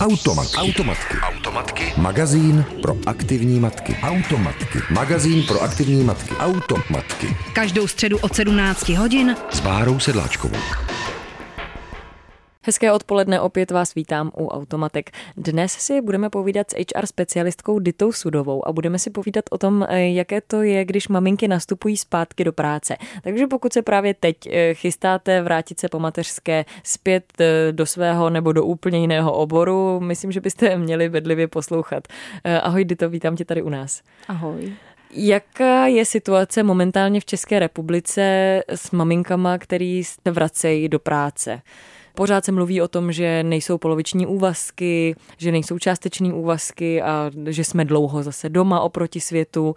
Automatky. Automatky. Automatky. Magazín pro aktivní matky. Automatky. Magazín pro aktivní matky. Automatky. Každou středu od 17 hodin S Bárou Sedláčkovou. Hezké odpoledne, opět vás vítám u Automatek. Dnes si budeme povídat s HR specialistkou Ditou Sudovou a budeme si povídat o tom, eh, jaké to je, když maminky nastupují zpátky do práce. Takže pokud se právě teď eh, chystáte vrátit se po mateřské zpět eh, do svého nebo do úplně jiného oboru, myslím, že byste měli bedlivě poslouchat. Ahoj Dito, vítám tě tady u nás. Ahoj. Jaká je situace momentálně v České republice s maminkama, který se vracejí do práce? Pořád se mluví o tom, že nejsou poloviční úvazky, že nejsou částeční úvazky a že jsme dlouho zase doma oproti světu.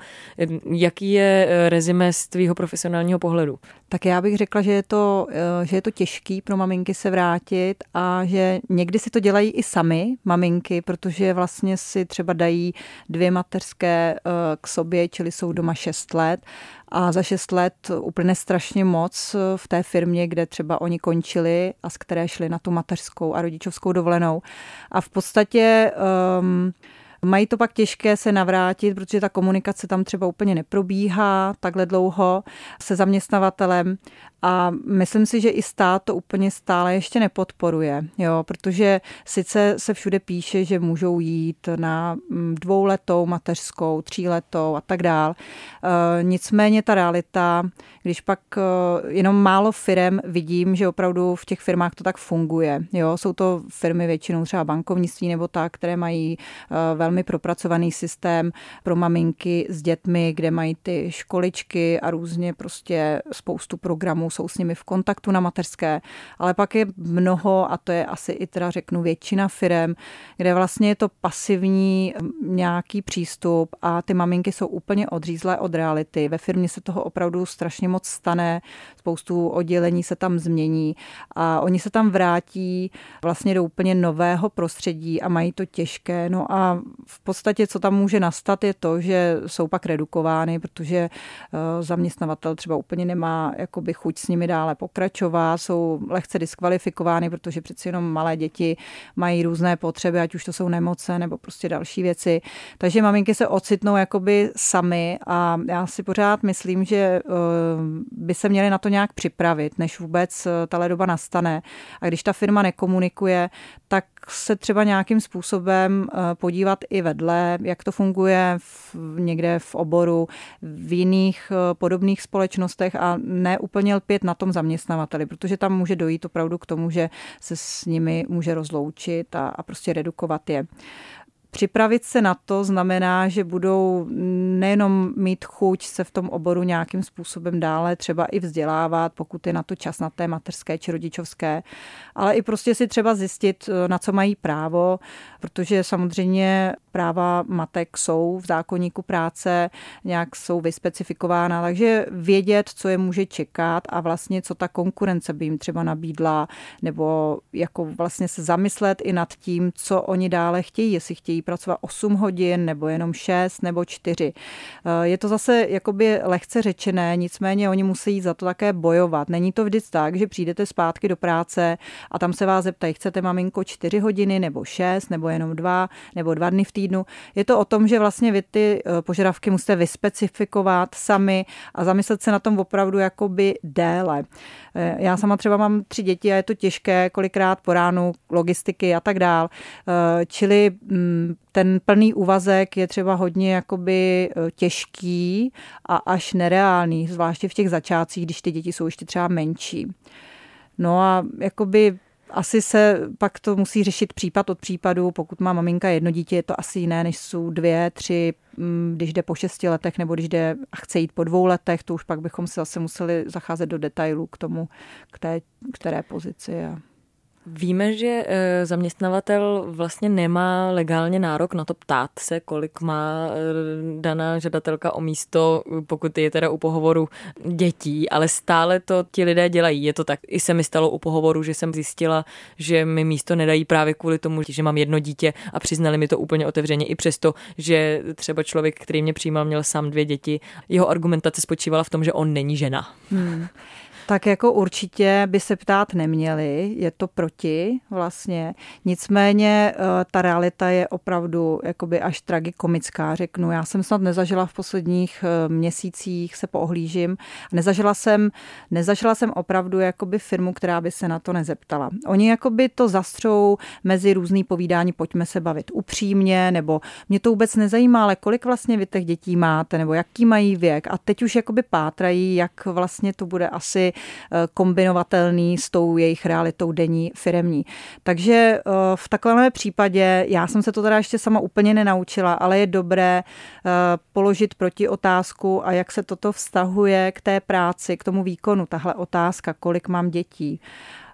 Jaký je eh, rezime z tvýho profesionálního pohledu? Tak já bych řekla, že je, to, eh, že je to těžký pro maminky se vrátit a že někdy si to dělají i sami maminky, protože vlastně si třeba dají dvě mateřské eh, k sobě, čili jsou doma 6 let a za šest let úplně strašně moc v té firmě, kde třeba oni končili a z které šli na tu mateřskou a rodičovskou dovolenou. A v podstatě um, Mají to pak těžké se navrátit, protože ta komunikace tam třeba úplně neprobíhá takhle dlouho se zaměstnavatelem a myslím si, že i stát to úplně stále ještě nepodporuje, jo, protože sice se všude píše, že můžou jít na mm, dvouletou mateřskou, tříletou a tak dál. E, nicméně ta realita, když pak e, jenom málo firm vidím, že opravdu v těch firmách to tak funguje. Jo, jsou to firmy většinou třeba bankovnictví nebo tak, které mají e, velmi propracovaný systém pro maminky s dětmi, kde mají ty školičky a různě prostě spoustu programů jsou s nimi v kontaktu na mateřské, ale pak je mnoho, a to je asi i teda řeknu většina firem, kde vlastně je to pasivní nějaký přístup a ty maminky jsou úplně odřízlé od reality. Ve firmě se toho opravdu strašně moc stane, spoustu oddělení se tam změní a oni se tam vrátí vlastně do úplně nového prostředí a mají to těžké. No a v podstatě, co tam může nastat, je to, že jsou pak redukovány, protože eh, zaměstnavatel třeba úplně nemá jakoby chuť s nimi dále pokračovat, jsou lehce diskvalifikovány, protože přeci jenom malé děti mají různé potřeby, ať už to jsou nemoce nebo prostě další věci. Takže maminky se ocitnou jakoby sami a já si pořád myslím, že eh, by se měly na to nějak připravit, než vůbec eh, tahle doba nastane. A když ta firma nekomunikuje, tak se třeba nějakým způsobem eh, podívat i vedle, jak to funguje v, někde v oboru, v jiných podobných společnostech a ne úplně lpět na tom zaměstnavateli, protože tam může dojít opravdu k tomu, že se s nimi může rozloučit a, a prostě redukovat je. Připravit se na to znamená, že budou nejenom mít chuť se v tom oboru nějakým způsobem dále třeba i vzdělávat, pokud je na to čas na té mateřské či rodičovské, ale i prostě si třeba zjistit, na co mají právo, protože samozřejmě práva matek jsou v zákonníku práce, nějak jsou vyspecifikována, takže vědět, co je může čekat a vlastně co ta konkurence by jim třeba nabídla, nebo jako vlastně se zamyslet i nad tím, co oni dále chtějí, jestli chtějí pracovat 8 hodin, nebo jenom 6, nebo 4. Eh, je to zase jakoby lehce řečené, nicméně oni musí za to také bojovat. Není to vždycky tak, že přijdete zpátky do práce a tam se vás zeptají, chcete maminko 4 hodiny, nebo 6, nebo jenom 2, nebo 2 dny v týdnu. Je to o tom, že vlastně vy ty eh, požadavky musíte vyspecifikovat sami a zamyslet se na tom opravdu jakoby déle. Eh, já sama třeba mám tři děti a je to těžké kolikrát po ránu, logistiky a tak dál. Čili mm, ten plný úvazek je třeba hodně jakoby těžký a až nereálný, zvláště v těch začátcích, když ty děti jsou ještě třeba menší. No a jakoby asi se pak to musí řešit případ od případu. Pokud má maminka jedno dítě, je to asi jiné, než jsou dvě, tři, mm, když jde po šesti letech nebo když jde a chce jít po dvou letech, to už pak bychom se zase museli zacházet do detailů k tomu, k té které pozici. A Víme, že eh, zaměstnavatel vlastně nemá legálně nárok na to ptát se, kolik má eh, daná žadatelka o místo, pokud je teda u pohovoru dětí, ale stále to ti lidé dělají. Je to tak. I se mi stalo u pohovoru, že jsem zjistila, že mi místo nedají právě kvůli tomu, že mám jedno dítě a přiznali mi to úplně otevřeně, i přesto, že třeba člověk, který mě přijímal, měl sám dvě děti. Jeho argumentace spočívala v tom, že on není žena. Hmm. Tak jako určitě by se ptát neměli, je to proti vlastně. Nicméně eh, ta realita je opravdu jakoby až tragikomická, řeknu. Já jsem snad nezažila v posledních eh, měsících, se poohlížím, nezažila jsem, nezažila jsem opravdu jakoby firmu, která by se na to nezeptala. Oni jakoby to zastřou mezi různý povídání, pojďme se bavit upřímně, nebo mě to vůbec nezajímá, ale kolik vlastně vy těch dětí máte, nebo jaký mají věk. A teď už jakoby pátrají, jak vlastně to bude asi kombinovatelný s tou jejich realitou denní firemní. Takže eh, v takovém případě, já jsem se to teda ještě sama úplně nenaučila, ale je dobré eh, položit proti otázku a jak se toto vztahuje k té práci, k tomu výkonu, tahle otázka, kolik mám dětí.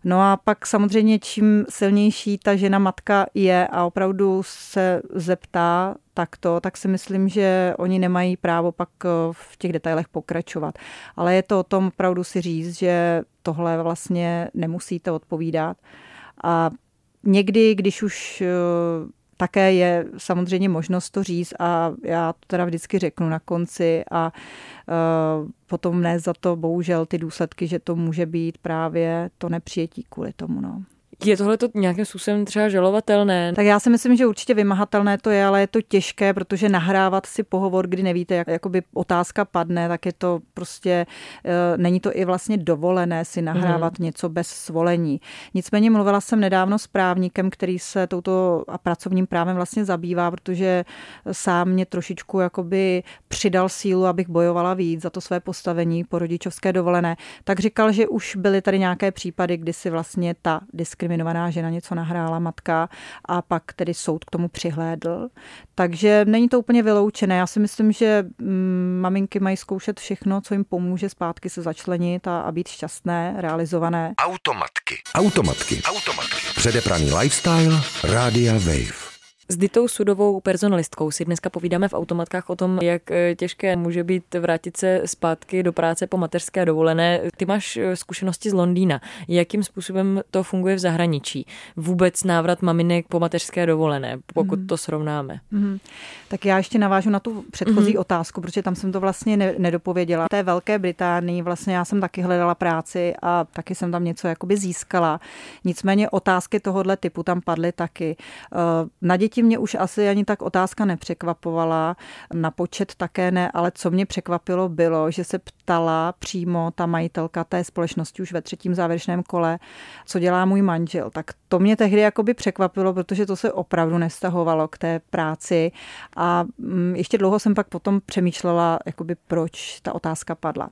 No a pak samozřejmě čím silnější ta žena matka je a opravdu se zeptá takto, tak si myslím, že oni nemají právo pak eh, v těch detailech pokračovat. Ale je to o tom opravdu si říct, že tohle vlastně nemusíte odpovídat. A někdy, když už eh, také je samozřejmě možnost to říct a já to teda vždycky řeknu na konci a uh, potom ne za to bohužel ty důsledky, že to může být právě to nepřijetí kvůli tomu. No. Je tohle to nějakým způsobem třeba žalovatelné? Tak já si myslím, že určitě vymahatelné to je, ale je to těžké, protože nahrávat si pohovor, kdy nevíte, jak jakoby otázka padne, tak je to prostě, e, není to i vlastně dovolené si nahrávat mm. něco bez svolení. Nicméně mluvila jsem nedávno s právníkem, který se touto a pracovním právem vlastně zabývá, protože sám mě trošičku jakoby přidal sílu, abych bojovala víc za to své postavení po rodičovské dovolené. Tak říkal, že už byly tady nějaké případy, kdy si vlastně ta diskriminace diskriminovaná žena něco nahrála matka a pak tedy soud k tomu přihlédl. Takže není to úplně vyloučené. Já si myslím, že mm, maminky mají zkoušet všechno, co jim pomůže zpátky se začlenit a, a být šťastné, realizované. Automatky. Automatky. Automatky. Předepraný lifestyle. Rádia Wave. S Ditou Sudovou personalistkou si dneska povídáme v automatkách o tom, jak eh, těžké může být vrátit se zpátky do práce po mateřské dovolené. Ty máš eh, zkušenosti z Londýna. Jakým způsobem to funguje v zahraničí? Vůbec návrat maminek po mateřské dovolené, pokud mm. to srovnáme. Mm. Tak já ještě navážu na tu předchozí mm. otázku, protože tam jsem to vlastně ne- nedopověděla. V té Velké Británii vlastně já jsem taky hledala práci a taky jsem tam něco jakoby získala. Nicméně otázky tohohle typu tam padly taky. Eh, na děti děti mě už asi ani tak otázka nepřekvapovala, na počet také ne, ale co mě překvapilo bylo, že se ptala přímo ta majitelka té společnosti už ve třetím závěrečném kole, co dělá můj manžel. Tak to mě tehdy jakoby překvapilo, protože to se opravdu nestahovalo k té práci a mm, ještě dlouho jsem pak potom přemýšlela, jakoby proč ta otázka padla.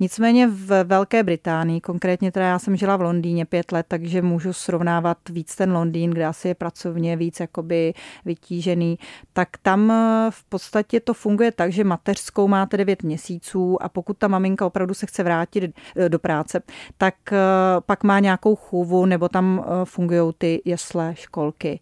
Nicméně v Velké Británii, konkrétně teda já jsem žila v Londýně pět let, takže můžu srovnávat víc ten Londýn, kde asi je pracovně víc jakoby vytížený, tak tam eh, v podstatě to funguje tak, že mateřskou máte 9 měsíců a pokud ta maminka opravdu se chce vrátit eh, do práce, tak eh, pak má nějakou chůvu nebo tam fungují ty jesle školky.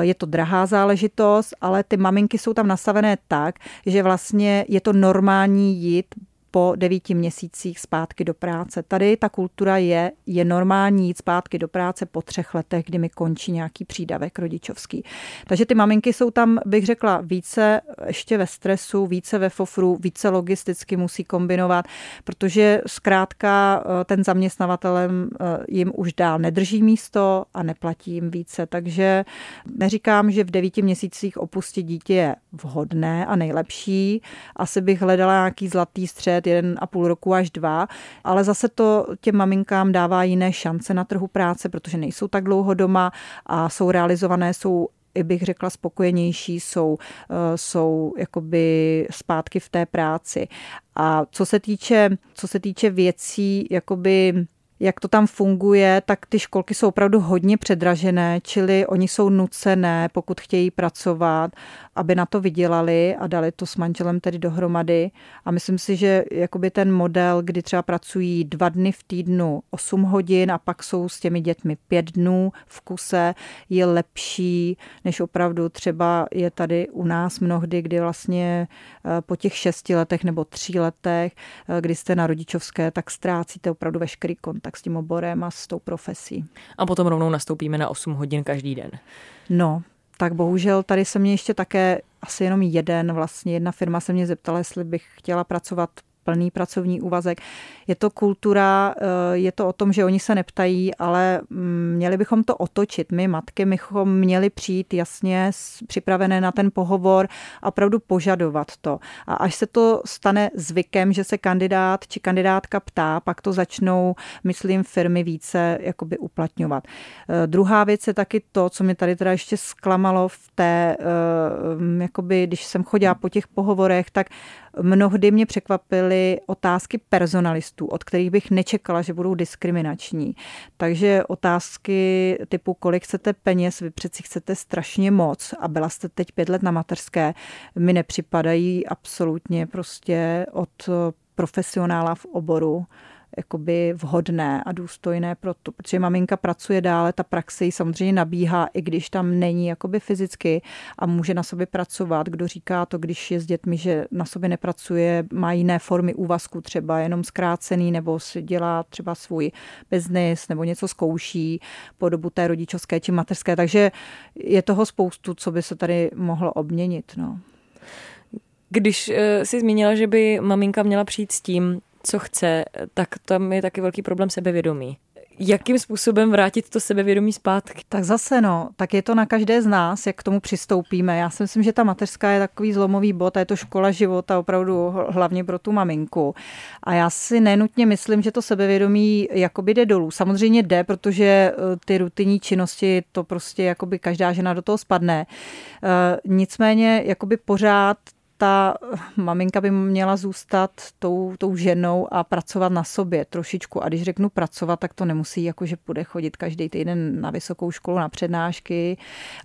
Je to drahá záležitost, ale ty maminky jsou tam nastavené tak, že vlastně je to normální jít po devíti měsících zpátky do práce. Tady ta kultura je, je normální jít zpátky do práce po třech letech, kdy mi končí nějaký přídavek rodičovský. Takže ty maminky jsou tam, bych řekla, více ještě ve stresu, více ve fofru, více logisticky musí kombinovat, protože zkrátka eh, ten zaměstnavatelem eh, jim už dál nedrží místo a neplatí jim více. Takže neříkám, že v devíti měsících opustit dítě je vhodné a nejlepší. Asi bych hledala nějaký zlatý střed, jeden a půl roku až dva, ale zase to těm maminkám dává jiné šance na trhu práce, protože nejsou tak dlouho doma a jsou realizované, jsou i bych řekla spokojenější, jsou, eh, jsou jakoby zpátky v té práci. A co se týče, co se týče věcí, jakoby jak to tam funguje, tak ty školky jsou opravdu hodně předražené, čili oni jsou nucené, pokud chtějí pracovat, aby na to vydělali a dali to s manželem tedy dohromady. A myslím si, že jakoby ten model, kdy třeba pracují dva dny v týdnu 8 hodin a pak jsou s těmi dětmi pět dnů v kuse, je lepší, než opravdu třeba je tady u nás mnohdy, kdy vlastně eh, po těch šesti letech nebo tří letech, eh, kdy jste na rodičovské, tak ztrácíte opravdu veškerý kontakt s tím oborem a s tou profesí. A potom rovnou nastoupíme na 8 hodin každý den. No, tak bohužel tady se mě ještě také asi jenom jeden, vlastně jedna firma se mě zeptala, jestli bych chtěla pracovat plný pracovní úvazek. Je to kultura, eh, je to o tom, že oni se neptají, ale mm, měli bychom to otočit. My matky bychom měli přijít jasně připravené na ten pohovor a opravdu požadovat to. A až se to stane zvykem, že se kandidát či kandidátka ptá, pak to začnou, myslím, firmy více jakoby uplatňovat. Eh, druhá věc je taky to, co mě tady teda ještě zklamalo v té, eh, jakoby, když jsem chodila po těch pohovorech, tak mnohdy mě překvapily otázky personalistů, od kterých bych nečekala, že budou diskriminační. Takže otázky typu, kolik chcete peněz, vy přeci chcete strašně moc a byla jste teď pět let na mateřské, mi nepřipadají absolutně prostě od profesionála v oboru jakoby vhodné a důstojné pro to, protože maminka pracuje dále, ta praxe ji samozřejmě nabíhá, i když tam není jakoby fyzicky a může na sobě pracovat. Kdo říká to, když je s dětmi, že na sobě nepracuje, má jiné formy úvazku, třeba jenom zkrácený, nebo si dělá třeba svůj biznis, nebo něco zkouší po dobu té rodičovské či mateřské. Takže je toho spoustu, co by se tady mohlo obměnit. No. Když uh, si zmínila, že by maminka měla přijít s tím, co chce, tak tam je taky velký problém sebevědomí. Jakým způsobem vrátit to sebevědomí zpátky? Tak zase no, tak je to na každé z nás, jak k tomu přistoupíme. Já si myslím, že ta mateřská je takový zlomový bod a je to škola života opravdu hlavně pro tu maminku. A já si nenutně myslím, že to sebevědomí jakoby jde dolů. Samozřejmě jde, protože eh, ty rutinní činnosti, to prostě jakoby každá žena do toho spadne. Eh, nicméně jakoby pořád ta maminka by měla zůstat tou, tou ženou a pracovat na sobě trošičku. A když řeknu pracovat, tak to nemusí, jako že bude chodit každý týden na vysokou školu, na přednášky,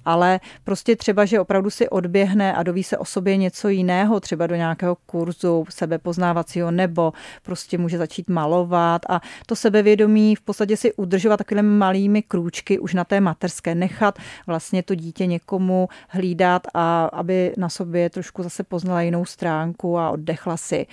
ale prostě třeba, že opravdu si odběhne a doví se o sobě něco jiného, třeba do nějakého kurzu sebepoznávacího, nebo prostě může začít malovat a to sebevědomí v podstatě si udržovat takovými malými krůčky už na té materské, nechat vlastně to dítě někomu hlídat a aby na sobě trošku zase poznat poznala jinou stránku a oddechla si.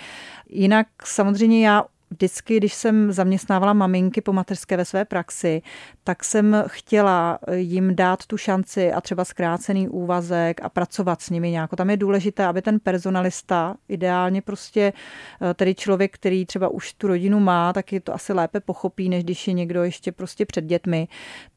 Jinak samozřejmě já vždycky, když jsem zaměstnávala maminky po mateřské ve své praxi, tak jsem chtěla jim dát tu šanci a třeba zkrácený úvazek a pracovat s nimi nějak. Tam je důležité, aby ten personalista, ideálně prostě eh, tedy člověk, který třeba už tu rodinu má, tak je to asi lépe pochopí, než když je někdo ještě prostě před dětmi,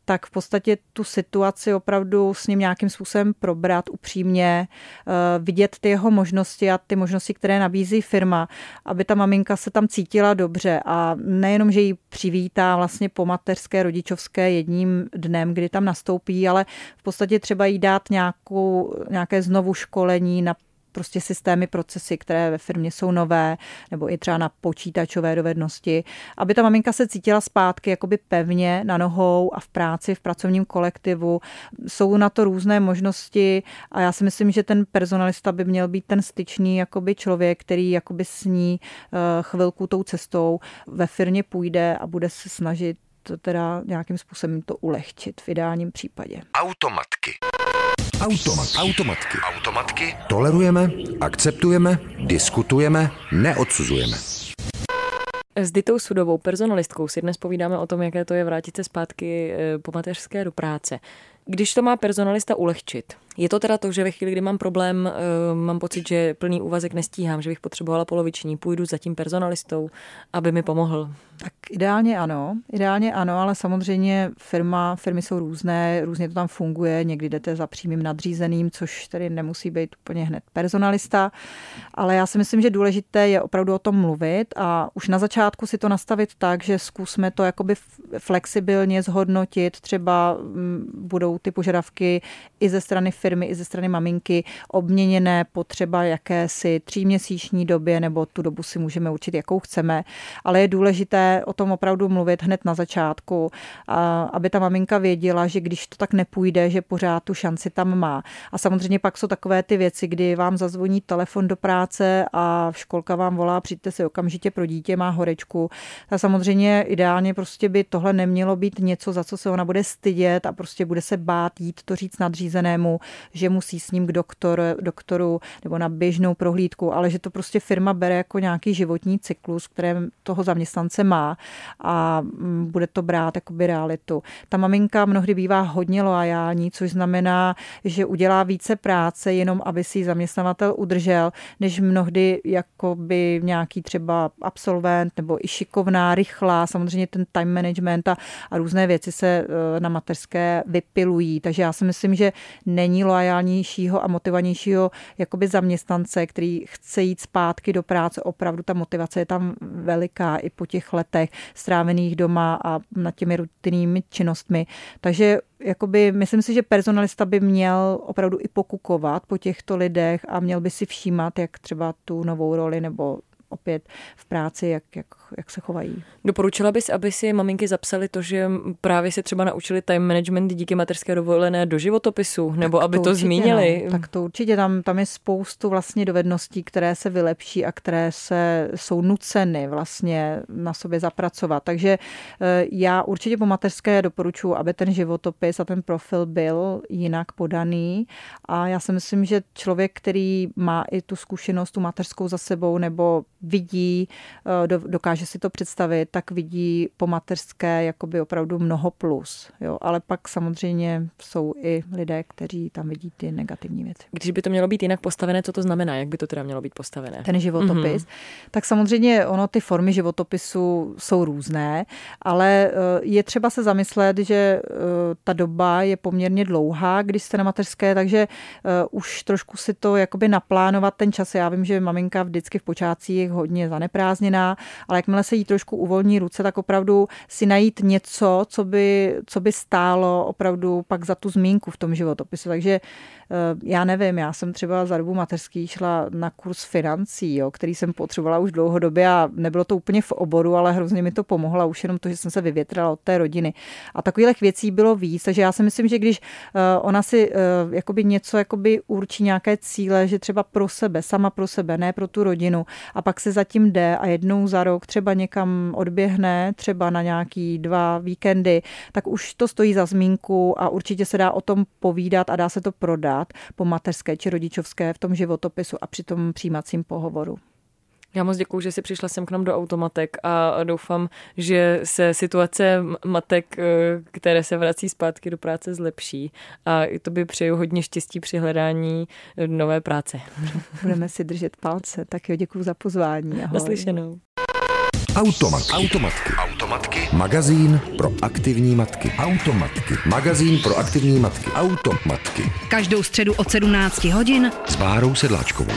tak v podstatě tu situaci opravdu s ním nějakým způsobem probrat upřímně, eh, vidět ty jeho možnosti a ty možnosti, které nabízí firma, aby ta maminka se tam cítila dobře a nejenom, že ji přivítá vlastně po mateřské, rodičovské jedním dnem, kdy tam nastoupí, ale v podstatě třeba jí dát nějakou, nějaké znovu školení na prostě systémy, procesy, které ve firmě jsou nové, nebo i třeba na počítačové dovednosti, aby ta maminka se cítila zpátky jakoby pevně na nohou a v práci, v pracovním kolektivu. Jsou na to různé možnosti a já si myslím, že ten personalista by měl být ten styčný jakoby člověk, který jakoby s ní eh, chvilku tou cestou ve firmě půjde a bude se snažit teda nějakým způsobem to ulehčit v ideálním případě. Automatky. Automat. Automatky. Automatky. Tolerujeme, akceptujeme, diskutujeme, neodsuzujeme. S Ditou Sudovou, personalistkou, si dnes povídáme o tom, jaké to je vrátit se zpátky eh, po mateřské do práce. Když to má personalista ulehčit, je to teda to, že ve chvíli, kdy mám problém, uh, mám pocit, že plný úvazek nestíhám, že bych potřebovala poloviční, půjdu za tím personalistou, aby mi pomohl. Tak ideálně ano, ideálně ano, ale samozřejmě firma, firmy jsou různé, různě to tam funguje, někdy jdete za přímým nadřízeným, což tedy nemusí být úplně hned personalista, ale já si myslím, že důležité je opravdu o tom mluvit a už na začátku si to nastavit tak, že zkusme to jakoby flexibilně zhodnotit, třeba mm, budou ty požadavky i ze strany firmy i ze strany maminky obměněné po třeba jakési tříměsíční době, nebo tu dobu si můžeme určit, jakou chceme, ale je důležité o tom opravdu mluvit hned na začátku, aby ta maminka věděla, že když to tak nepůjde, že pořád tu šanci tam má. A samozřejmě pak jsou takové ty věci, kdy vám zazvoní telefon do práce a školka vám volá, přijďte si okamžitě pro dítě, má horečku. A samozřejmě ideálně prostě by tohle nemělo být něco, za co se ona bude stydět a prostě bude se bát jít to říct nadřízenému, že musí s ním k doktor, doktoru nebo na běžnou prohlídku, ale že to prostě firma bere jako nějaký životní cyklus, které toho zaměstnance má a mm, bude to brát jakoby realitu. Ta maminka mnohdy bývá hodně loajální, což znamená, že udělá více práce jenom, aby si zaměstnavatel udržel, než mnohdy jakoby nějaký třeba absolvent nebo i šikovná, rychlá, samozřejmě ten time management a, a různé věci se eh, na mateřské vypilují. Takže já si myslím, že není loajálnějšího a motivovanějšího jakoby zaměstnance, který chce jít zpátky do práce. Opravdu ta motivace je tam veliká i po těch letech strávených doma a nad těmi rutinními činnostmi. Takže jakoby, myslím si, že personalista by měl opravdu i pokukovat po těchto lidech a měl by si všímat, jak třeba tu novou roli nebo opět v práci, jak, jak, jak se chovají. Doporučila bys, aby si maminky zapsali to, že právě se třeba naučili time management díky materské dovolené do životopisu, nebo tak aby to, to zmínili? No. Tak to určitě, tam, tam je spoustu vlastně dovedností, které se vylepší a které se jsou nuceny vlastně na sobě zapracovat. Takže eh, já určitě po mateřské doporučuji, aby ten životopis a ten profil byl jinak podaný a já si myslím, že člověk, který má i tu zkušenost, tu mateřskou za sebou, nebo vidí, eh, dokáže si to představit, tak vidí po mateřské jakoby opravdu mnoho plus. Jo? Ale pak samozřejmě jsou i lidé, kteří tam vidí ty negativní věci. Když by to mělo být jinak postavené, co to znamená? Jak by to teda mělo být postavené? Ten životopis. Mm-hmm. Tak samozřejmě ono, ty formy životopisu jsou různé, ale eh, je třeba se zamyslet, že eh, ta doba je poměrně dlouhá, když jste na mateřské, takže už trošku si to jakoby naplánovat ten čas. Já vím, že maminka vždycky v počátcích hodně zaneprázdněná, ale jakmile se jí trošku uvolní ruce, tak opravdu si najít něco, co by, co by stálo opravdu pak za tu zmínku v tom životopisu. Takže Eh, já nevím, já jsem třeba za dobu mateřský šla na kurz financí, jo, který jsem potřebovala už dlouhodobě a nebylo to úplně v oboru, ale hrozně mi to pomohlo, už jenom to, že jsem se vyvětrala od té rodiny. A takových věcí bylo víc, takže já si myslím, že když eh, ona si eh, jakoby něco jakoby určí nějaké cíle, že třeba pro sebe, sama pro sebe, ne pro tu rodinu, a pak se zatím jde a jednou za rok třeba někam odběhne, třeba na nějaký dva víkendy, tak už to stojí za zmínku a určitě se dá o tom povídat a dá se to prodat po mateřské či rodičovské v tom životopisu a při tom přijímacím pohovoru. Já moc děkuji, že jsi přišla sem k nám do Automatek a doufám, že se situace matek, eh, které se vrací zpátky do práce, zlepší. A to by přeju hodně štěstí při hledání eh, nové práce. Budeme si držet palce. Tak jo, děkuji za pozvání. Ahoj. Naslyšenou. Automatky. Automatky. Automatky. Magazín pro aktivní matky. Automatky. Magazín pro aktivní matky. Automatky. Každou středu od 17 hodin s Bárou Sedláčkovou.